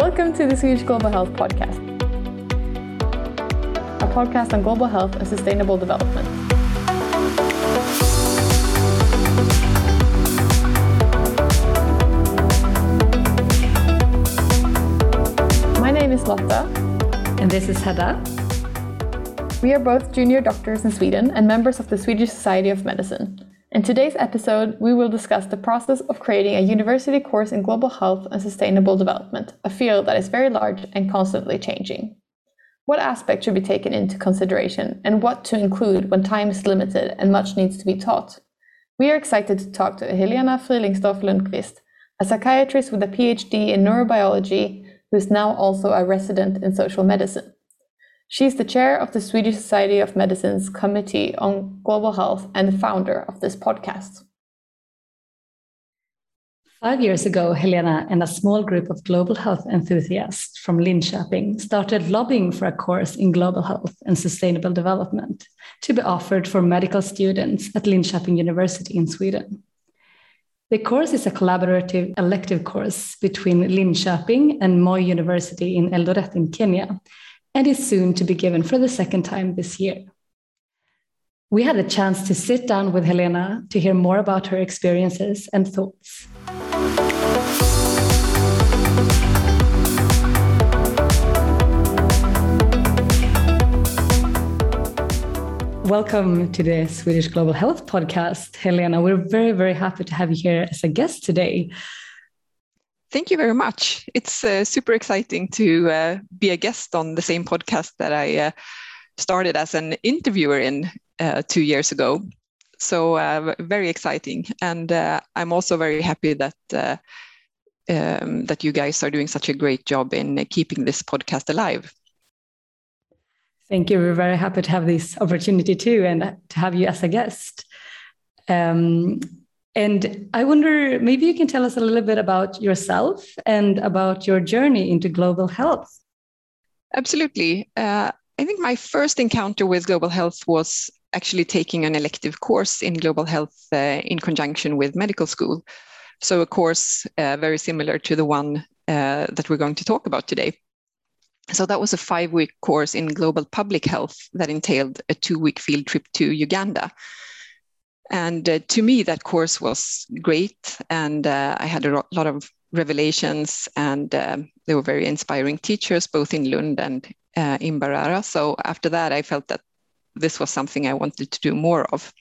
Welcome to the Swedish Global Health Podcast, a podcast on global health and sustainable development. My name is Lotta. And this is Hedda. We are both junior doctors in Sweden and members of the Swedish Society of Medicine. In today's episode, we will discuss the process of creating a university course in global health and sustainable development, a field that is very large and constantly changing. What aspects should be taken into consideration and what to include when time is limited and much needs to be taught? We are excited to talk to Helena Frielingsdorf Lundqvist, a psychiatrist with a PhD in neurobiology who is now also a resident in social medicine. She is the chair of the Swedish Society of Medicine's Committee on Global Health and the founder of this podcast. Five years ago, Helena and a small group of global health enthusiasts from Linköping started lobbying for a course in global health and sustainable development to be offered for medical students at Linköping University in Sweden. The course is a collaborative elective course between Linköping and Moi University in Eldoret in Kenya and is soon to be given for the second time this year. We had a chance to sit down with Helena to hear more about her experiences and thoughts. Welcome to the Swedish Global Health Podcast, Helena. We're very, very happy to have you here as a guest today. Thank you very much. It's uh, super exciting to uh, be a guest on the same podcast that I uh, started as an interviewer in uh, two years ago. So uh, very exciting, and uh, I'm also very happy that um, that you guys are doing such a great job in keeping this podcast alive. Thank you. We're very happy to have this opportunity too, and to have you as a guest. Um, and I wonder, maybe you can tell us a little bit about yourself and about your journey into global health. Absolutely. Uh, I think my first encounter with global health was actually taking an elective course in global health uh, in conjunction with medical school. So, a course uh, very similar to the one uh, that we're going to talk about today. So, that was a five week course in global public health that entailed a two week field trip to Uganda and uh, to me, that course was great. And uh, I had a lot of revelations, and um, they were very inspiring teachers, both in Lund and uh, in Mbarara. So after that, I felt that this was something I wanted to do more of.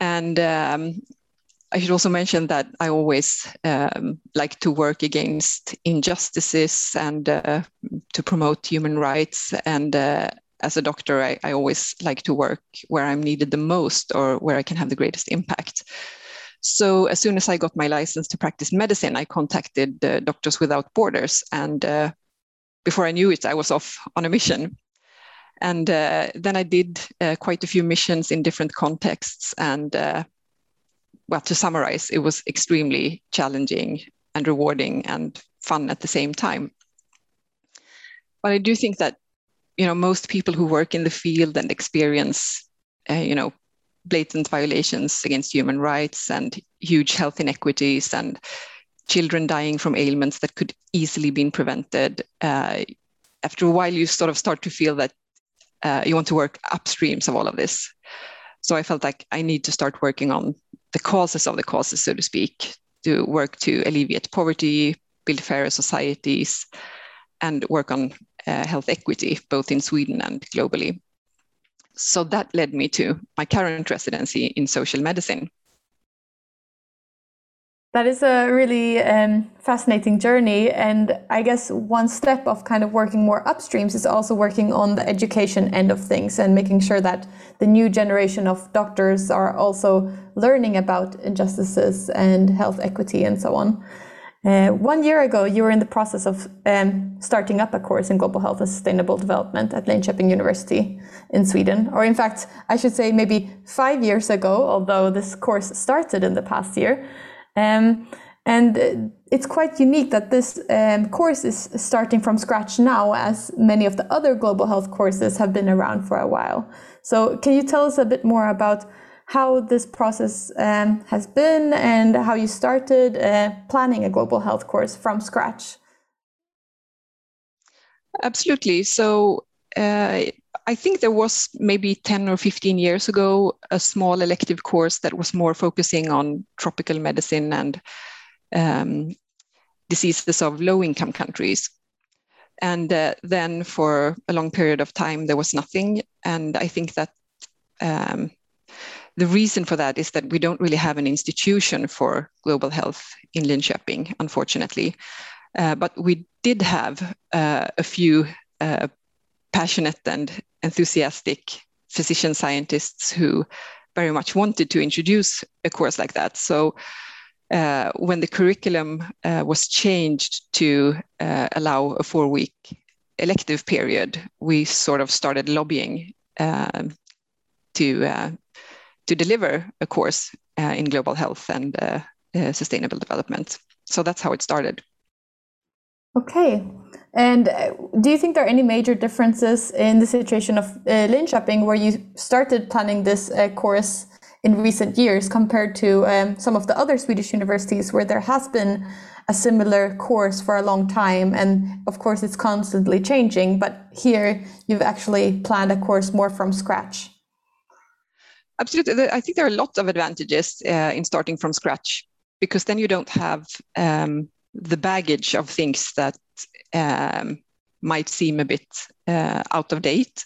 And um, I should also mention that I always um, like to work against injustices and uh, to promote human rights. And uh, as a doctor, I, I always like to work where I'm needed the most or where I can have the greatest impact. So as soon as I got my license to practice medicine, I contacted uh, Doctors Without Borders, and uh, before I knew it, I was off on a mission. And uh, then I did uh, quite a few missions in different contexts. And uh, well, to summarize, it was extremely challenging and rewarding and fun at the same time. But I do think that you know most people who work in the field and experience uh, you know blatant violations against human rights and huge health inequities and children dying from ailments that could easily been prevented uh, after a while you sort of start to feel that uh, you want to work upstreams of all of this. So i felt like i need to start working on the causes of the causes so to speak to work to alleviate poverty build fairer societies and work on uh, health equity, both in Sweden and globally. So that led me to my current residency in social medicine. That is a really um, fascinating journey. And I guess one step of kind of working more upstreams is also working on the education end of things and making sure that the new generation of doctors are also learning about injustices and health equity and so on. Uh, one year ago, you were in the process of um, starting up a course in global health and sustainable development at Linköping University in Sweden. Or, in fact, I should say maybe five years ago, although this course started in the past year. Um, and it's quite unique that this um, course is starting from scratch now, as many of the other global health courses have been around for a while. So, can you tell us a bit more about how this process um, has been and how you started uh, planning a global health course from scratch. Absolutely. So uh, I think there was maybe 10 or 15 years ago a small elective course that was more focusing on tropical medicine and um, diseases of low income countries. And uh, then for a long period of time, there was nothing. And I think that um, the reason for that is that we don't really have an institution for global health in Linköping, unfortunately. Uh, but we did have uh, a few uh, passionate and enthusiastic physician scientists who very much wanted to introduce a course like that. So uh, when the curriculum uh, was changed to uh, allow a four week elective period, we sort of started lobbying um, to, to deliver a course uh, in global health and uh, sustainable development. So that's how it started. Okay. And do you think there are any major differences in the situation of uh, Linköping where you started planning this course in recent years compared to um, some of the other Swedish universities where there has been a similar course for a long time. And of course, it's constantly changing, but here you've actually planned a course more from scratch. Absolutely. I think there are a lot of advantages uh, in starting from scratch because then you don't have um, the baggage of things that um, might seem a bit uh, out of date.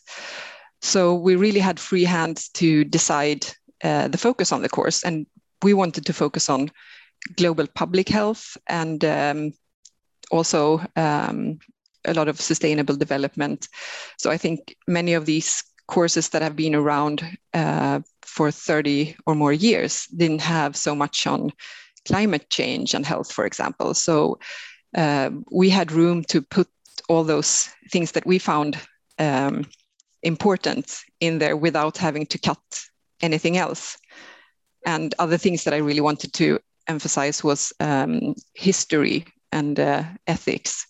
So we really had free hands to decide uh, the focus on the course. And we wanted to focus on global public health and um, also um, a lot of sustainable development. So I think many of these courses that have been around uh, for 30 or more years didn't have so much on climate change and health, for example. So uh, we had room to put all those things that we found um, important in there without having to cut anything else. And other things that I really wanted to emphasize was um, history and uh, ethics.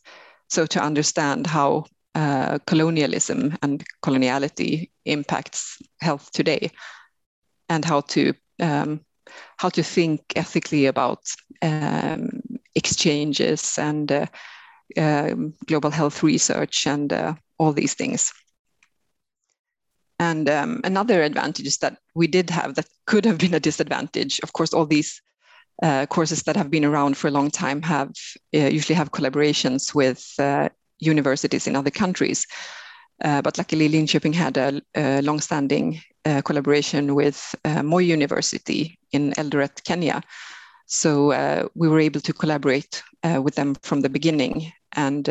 So to understand how uh, colonialism and coloniality impacts health today, and how to um, how to think ethically about um, exchanges and uh, um, global health research and uh, all these things. And um, another advantage is that we did have that could have been a disadvantage. Of course, all these uh, courses that have been around for a long time have uh, usually have collaborations with uh, universities in other countries. Uh, but luckily, Linköping had a, a long-standing uh, collaboration with uh, Moi University in Eldoret, Kenya. So we were able to collaborate with them from the beginning. And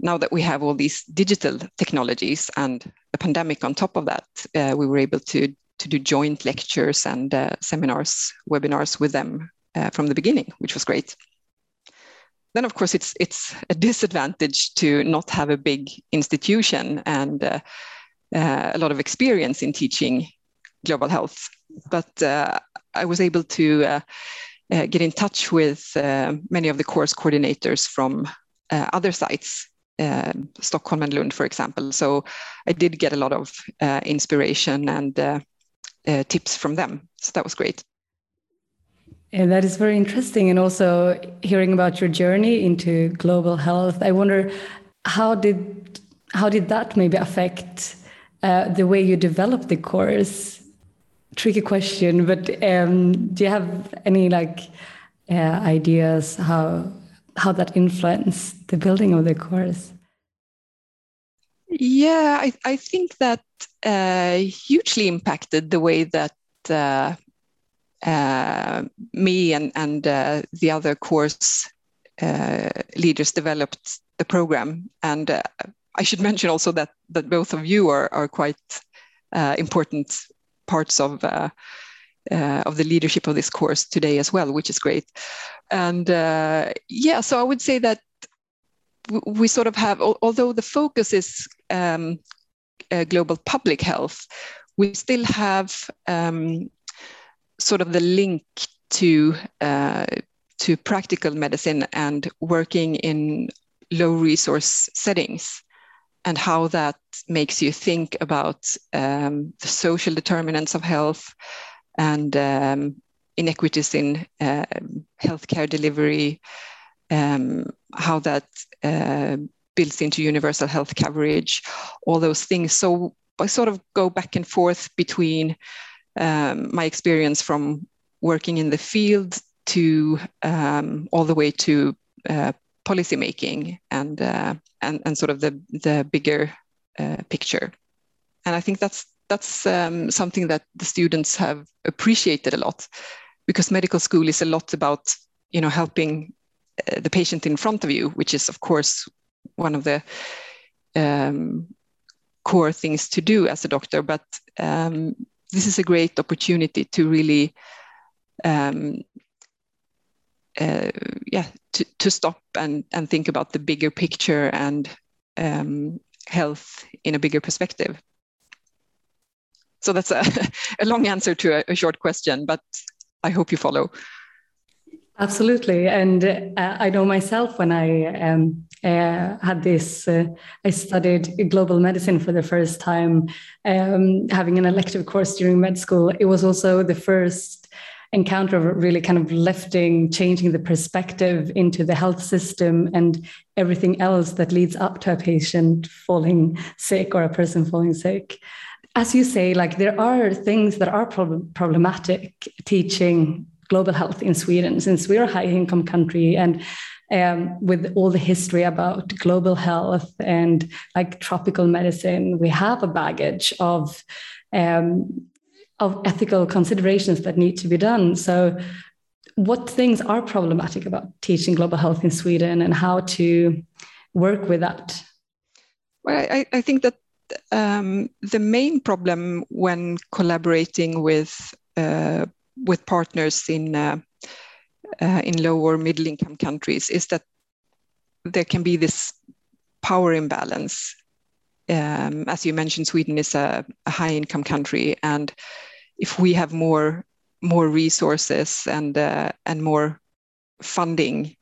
now that we have all these digital technologies and the pandemic on top of that, uh, we were able to, to do joint lectures and uh, seminars, webinars with them uh, from the beginning, which was great. Then, of course, it's, it's a disadvantage to not have a big institution and uh, uh, a lot of experience in teaching global health. But uh, I was able to get in touch with many of the course coordinators from other sites uh, Stockholm and Lund, for example. So I did get a lot of uh, inspiration and uh, uh, tips from them. So that was great. And that is very interesting. And also hearing about your journey into global health, I wonder how did how did that maybe affect uh, the way you developed the course? Tricky question, but um, do you have any like uh, ideas how how that influenced the building of the course? Yeah, I, I think that uh, hugely impacted the way that uh, uh, me and, and uh, the other course uh, leaders developed the program. And I should mention also that, that both of you are, are quite important parts of uh, of the leadership of this course today as well, which is great. And uh, yeah, so I would say that we sort of have, although the focus is um, uh, global public health, we still have um, sort of the link to uh, to practical medicine and working in low resource settings and how that makes you think about um, the social determinants of health and um, inequities in uh, healthcare delivery, um, how that uh, builds into universal health coverage, all those things. So I sort of go back and forth between um, my experience from working in the field to um, all the way to uh, policy making and, uh, and and sort of the the bigger uh, picture. And I think that's that's um, something that the students have appreciated a lot because medical school is a lot about you know helping uh, the patient in front of you, which is of course one of the um, core things to do as a doctor. But um, this is a great opportunity to really, um, uh, yeah, to, to stop and, and think about the bigger picture and um, health in a bigger perspective. So that's a, a long answer to a, a short question, but I hope you follow. Absolutely. And uh, I know myself when I um, uh, had this, uh, I studied global medicine for the first time, um, having an elective course during med school. It was also the first encounter of really kind of lifting, changing the perspective into the health system and everything else that leads up to a patient falling sick or a person falling sick. As you say, like there are things that are problem- problematic teaching global health in Sweden, since we're a high income country and um, with all the history about global health and like tropical medicine, we have a baggage of um, of ethical considerations that need to be done. So, what things are problematic about teaching global health in Sweden, and how to work with that? Well, I, I think that um, the main problem when collaborating with uh, with partners in uh, uh, in low or middle income countries is that there can be this power imbalance. Um, as you mentioned, Sweden is a, a, high income country, and if we have more more resources and uh, and more funding,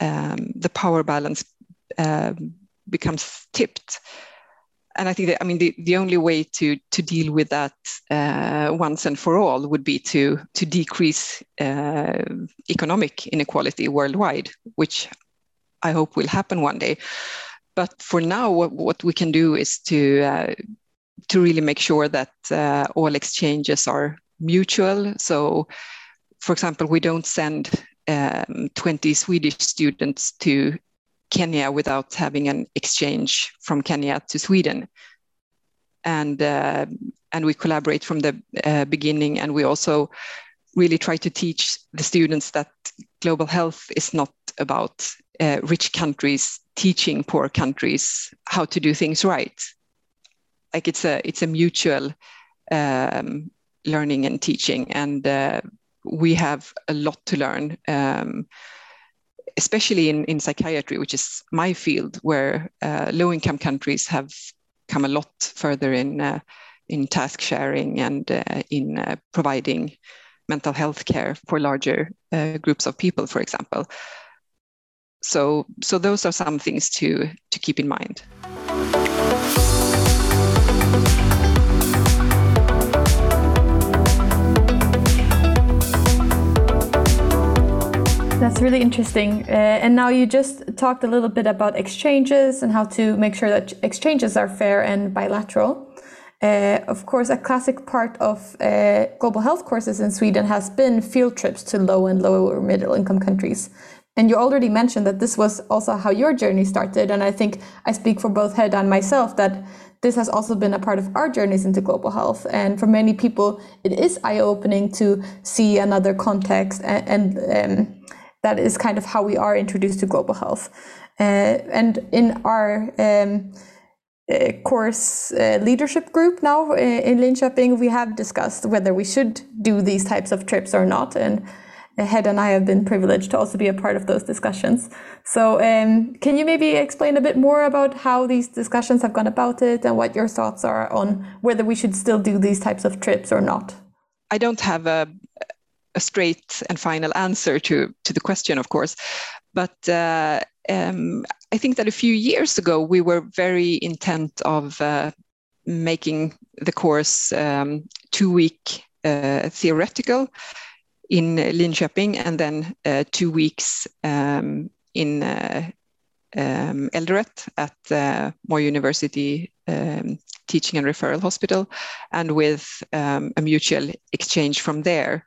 um, the power balance um, becomes tipped and I think that I mean the, the only way to to deal with that uh, once and for all would be to to decrease uh, economic inequality worldwide, which I hope will happen one day. But for now, what, what we can do is to uh, to really make sure that uh, all exchanges are mutual. So, for example, we don't send um, 20 Swedish students to Kenya without having an exchange from Kenya to Sweden. And, uh, and we collaborate from the uh, beginning. And we also really try to teach the students that global health is not about uh, rich countries teaching poor countries how to do things right. Like it's a, it's a mutual um, learning and teaching. And uh, we have a lot to learn. Um, especially in, in psychiatry, which is my field, where uh, low income countries have come a lot further in, uh, in task sharing and uh, in uh, providing mental health care for larger groups of people, for example. So, so those are some things to, to keep in mind. That's really interesting. Uh, and now you just talked a little bit about exchanges and how to make sure that exchanges are fair and bilateral. Uh, of course, a classic part of uh, global health courses in Sweden has been field trips to low and lower middle income countries. And you already mentioned that this was also how your journey started. And I think I speak for both Hedda and myself that this has also been a part of our journeys into global health. And for many people, it is eye opening to see another context and, and um, that is kind of how we are introduced to global health. Uh, and in our um, uh, course uh, leadership group now uh, in Linköping, we have discussed whether we should do these types of trips or not. And Hedda and I have been privileged to also be a part of those discussions. So, um, can you maybe explain a bit more about how these discussions have gone about it and what your thoughts are on whether we should still do these types of trips or not? I don't have a a straight and final answer to, to the question, of course. But uh, um, I think that a few years ago, we were very intent of uh, making the course um, two week uh, theoretical in Linköping and then uh, two weeks um, in uh, um, Eldoret at uh, Moi University um, Teaching and Referral Hospital, and with um, a mutual exchange from there.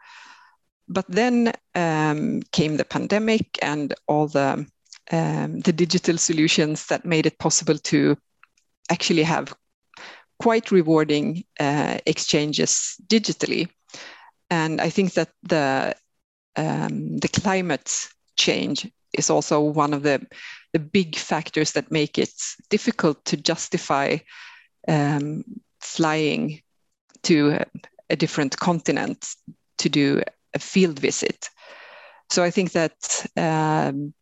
But then um, came the pandemic and all the um, the digital solutions that made it possible to actually have quite rewarding uh, exchanges digitally. And I think that the um, the climate change is also one of the the big factors that make it difficult to justify um, flying to a, different continent to do a field visit. So I think that um,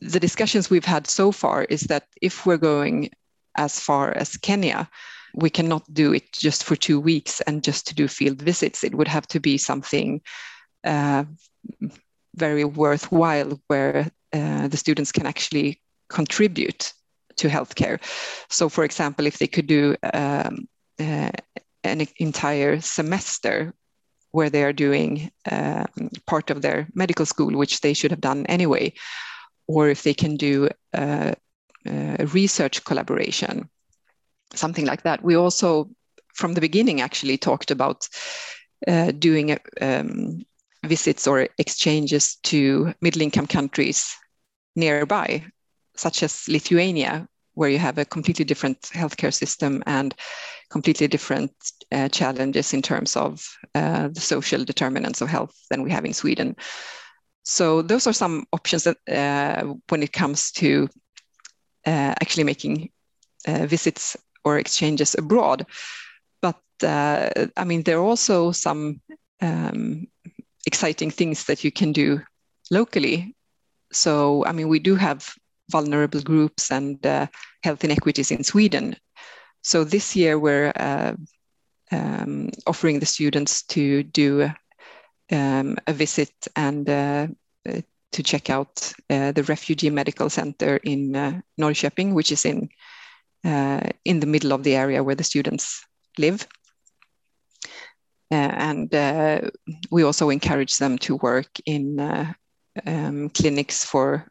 the discussions we've had so far is that if we're going as far as Kenya, we cannot do it just for two weeks and just to do field visits. It would have to be something uh, very worthwhile where uh, the students can actually contribute to healthcare. So, for example, if they could do um, uh, an entire semester where they are doing um, part of their medical school, which they should have done anyway, or if they can do a, a research collaboration, something like that. We also, from the beginning, actually talked about uh, doing um, visits or exchanges to middle income countries nearby, such as Lithuania, where you have a completely different healthcare system and completely different uh, challenges in terms of uh, the social determinants of health than we have in Sweden. So those are some options that uh, when it comes to uh, actually making uh, visits exchanges abroad. But uh, I mean, there are also some um, exciting things that you can do locally. So, I mean, we do have vulnerable groups and uh, health inequities in Sweden. So this year we're uh, um, offering the students to do um, a visit and uh, to check out uh, the Refugee Medical Center in uh, Norrköping, which is in in the middle of the area where the students live. Uh, and uh, we also encourage them to work in uh, um, clinics for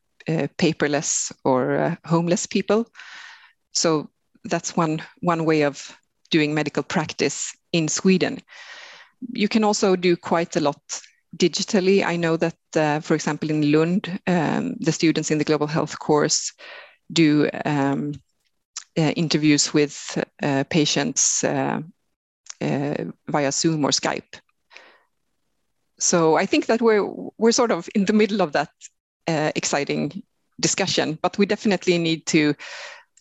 paperless or homeless people. So that's one, one way of doing medical practice in Sweden. You can also do quite a lot digitally. I know that, uh, for example, in Lund, um, the students in the global health course do um, uh, interviews with uh, patients uh, via Zoom or Skype. So I think that we're we're sort of in the middle of that uh, exciting discussion, but we definitely need to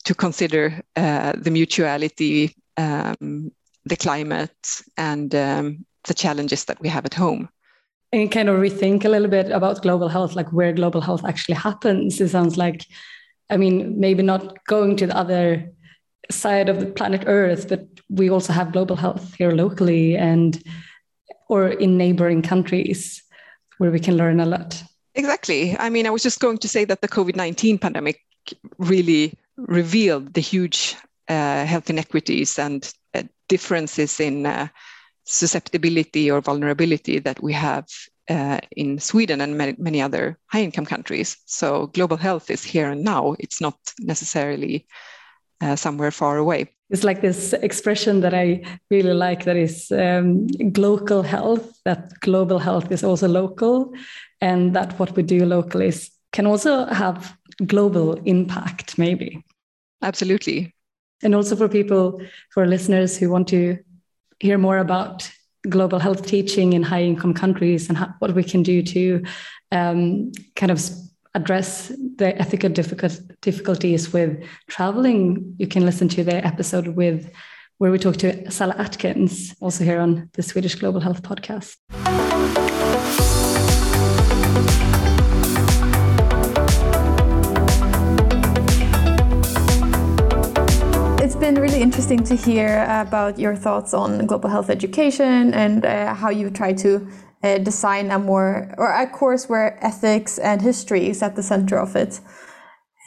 to consider uh, the mutuality, um, the climate, and um, the challenges that we have at home. And kind of rethink a little bit about global health, like where global health actually happens. It sounds like, I mean, maybe not going to the other side of the planet Earth, but we also have global health here locally and or in neighboring countries where we can learn a lot. Exactly. I mean, I was just going to say that the COVID 19 pandemic really revealed the huge uh, health inequities and uh, differences in uh, susceptibility or vulnerability that we have uh, in Sweden and many, many other high income countries. So, global health is here and now. It's not necessarily uh, somewhere far away. It's like this expression that I really like that is um, local health, that global health is also local, and that what we do locally is, can also have global impact, maybe. Absolutely. And also for people, for listeners who want to hear more about global health teaching in high income countries and how, what we can do to um, kind of address the ethical difficulties with traveling, you can listen to the episode with where we talk to Salla Atkins, also here on the Swedish Global Health Podcast. Interesting to hear about your thoughts on global health education and uh, how you try to uh, design a more or a course where ethics and history is at the center of it.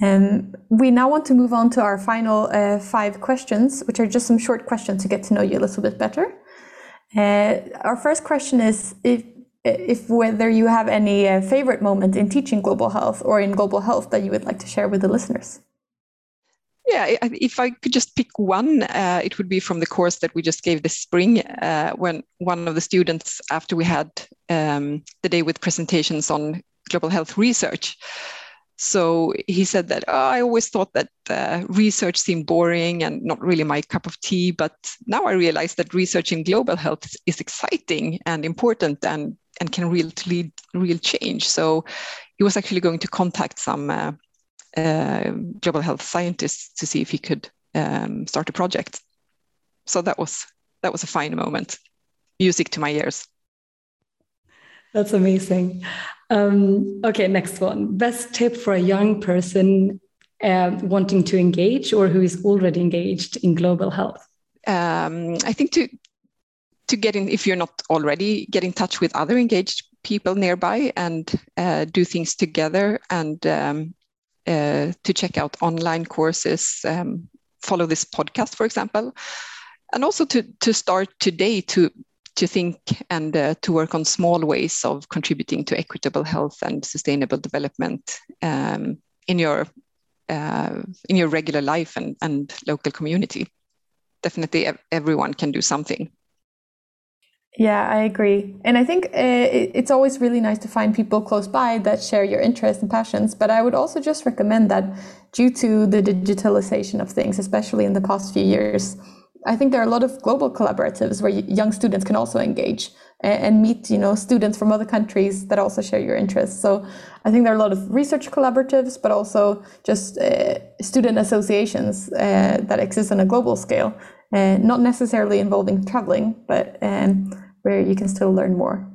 Um, we now want to move on to our final uh, five questions, which are just some short questions to get to know you a little bit better. Uh, our first question is if if whether you have any uh, favorite moment in teaching global health or in global health that you would like to share with the listeners. Yeah, if I could just pick one, uh, it would be from the course that we just gave this spring, uh, when one of the students, after we had um, the day with presentations on global health research, so he said that oh, I always thought that uh, research seemed boring and not really my cup of tea, but now I realize that research in global health is exciting and important and and can really lead real change. So he was actually going to contact some uh, global health scientists to see if he could um, start a project. So that was that was a fine moment, music to my ears. That's amazing. Um, okay, next one. Best tip for a young person uh, wanting to engage or who is already engaged in global health? Um, I think to to get in, if you're not already, get in touch with other engaged people nearby and uh, do things together and um, uh, to check out online courses, um, follow this podcast, for example, and also to to start today to to think and uh, to work on small ways of contributing to equitable health and sustainable development um, in your uh, in your regular life and, and local community. Definitely, everyone can do something. Yeah, I agree. And I think uh, it's always really nice to find people close by that share your interests and passions. But I would also just recommend that due to the digitalization of things, especially in the past few years, I think there are a lot of global collaboratives where young students can also engage and meet, you know, students from other countries that also share your interests. So I think there are a lot of research collaboratives, but also just uh, student associations uh, that exist on a global scale, uh, not necessarily involving traveling, but um, where you can still learn more.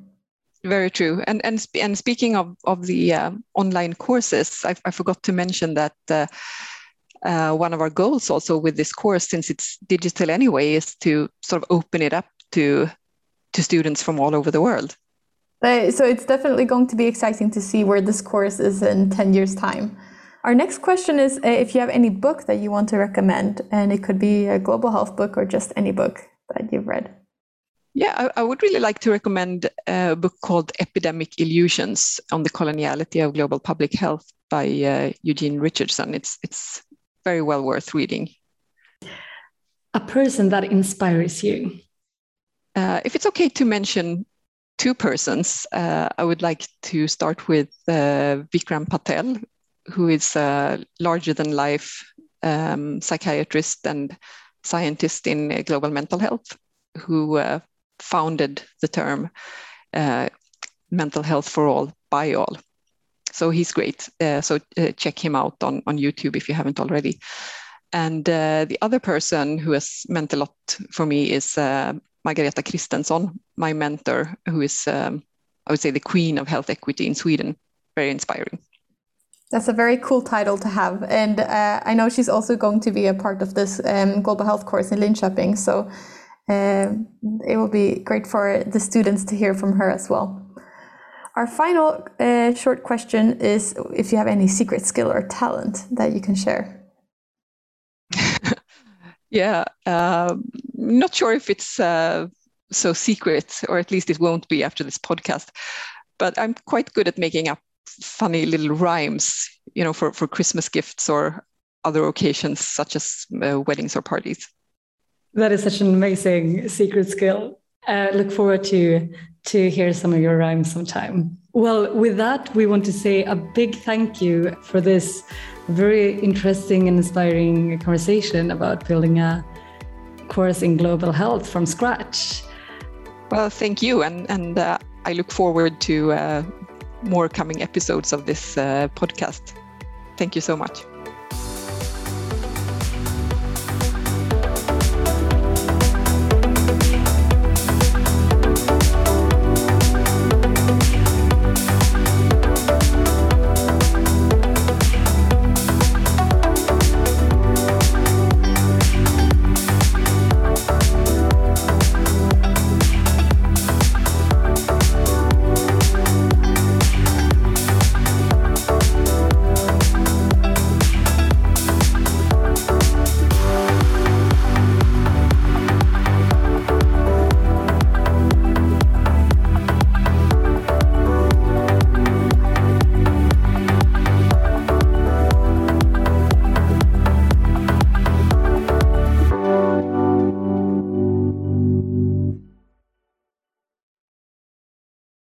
Very true. And and and speaking of of the uh, online courses, I, I, forgot to mention that uh, uh, one of our goals also with this course, since it's digital anyway, is to sort of open it up to to students from all over the world. Uh, so it's definitely going to be exciting to see where this course is in 10 years time. Our next question is uh, if you have any book that you want to recommend, and it could be a global health book or just any book that you've read. Yeah, I, I would really like to recommend a book called Epidemic Illusions on the Coloniality of Global Public Health by uh, Eugene Richardson. It's, it's very well worth reading. A person that inspires you? Uh, if it's okay to mention two persons, uh, I would like to start with uh, Vikram Patel, who is a larger than life um, psychiatrist and scientist in uh, global mental health, who uh, founded the term uh, mental health for all by all so he's great. Uh, so uh, check him out on, on YouTube if you haven't already. And uh, the other person who has meant a lot for me is Margareta Kristenson, my mentor, who is, um, I would say, the queen of health equity in Sweden. Very inspiring. That's a very cool title to have. And uh, I know she's also going to be a part of this um, global health course in Linköping. So uh, it will be great for the students to hear from her as well. Our final uh, short question is if you have any secret skill or talent that you can share. yeah, uh, not sure if it's uh, so secret, or at least it won't be after this podcast. But I'm quite good at making up funny little rhymes, you know, for, for Christmas gifts or other occasions such as uh, weddings or parties. That is such an amazing secret skill. Uh, look forward to to hear some of your rhymes sometime. Well, with that, we want to say a big thank you for this very interesting and inspiring conversation about building a course in global health from scratch. Well, thank you, and and uh, I look forward to uh, more coming episodes of this uh, podcast. Thank you so much.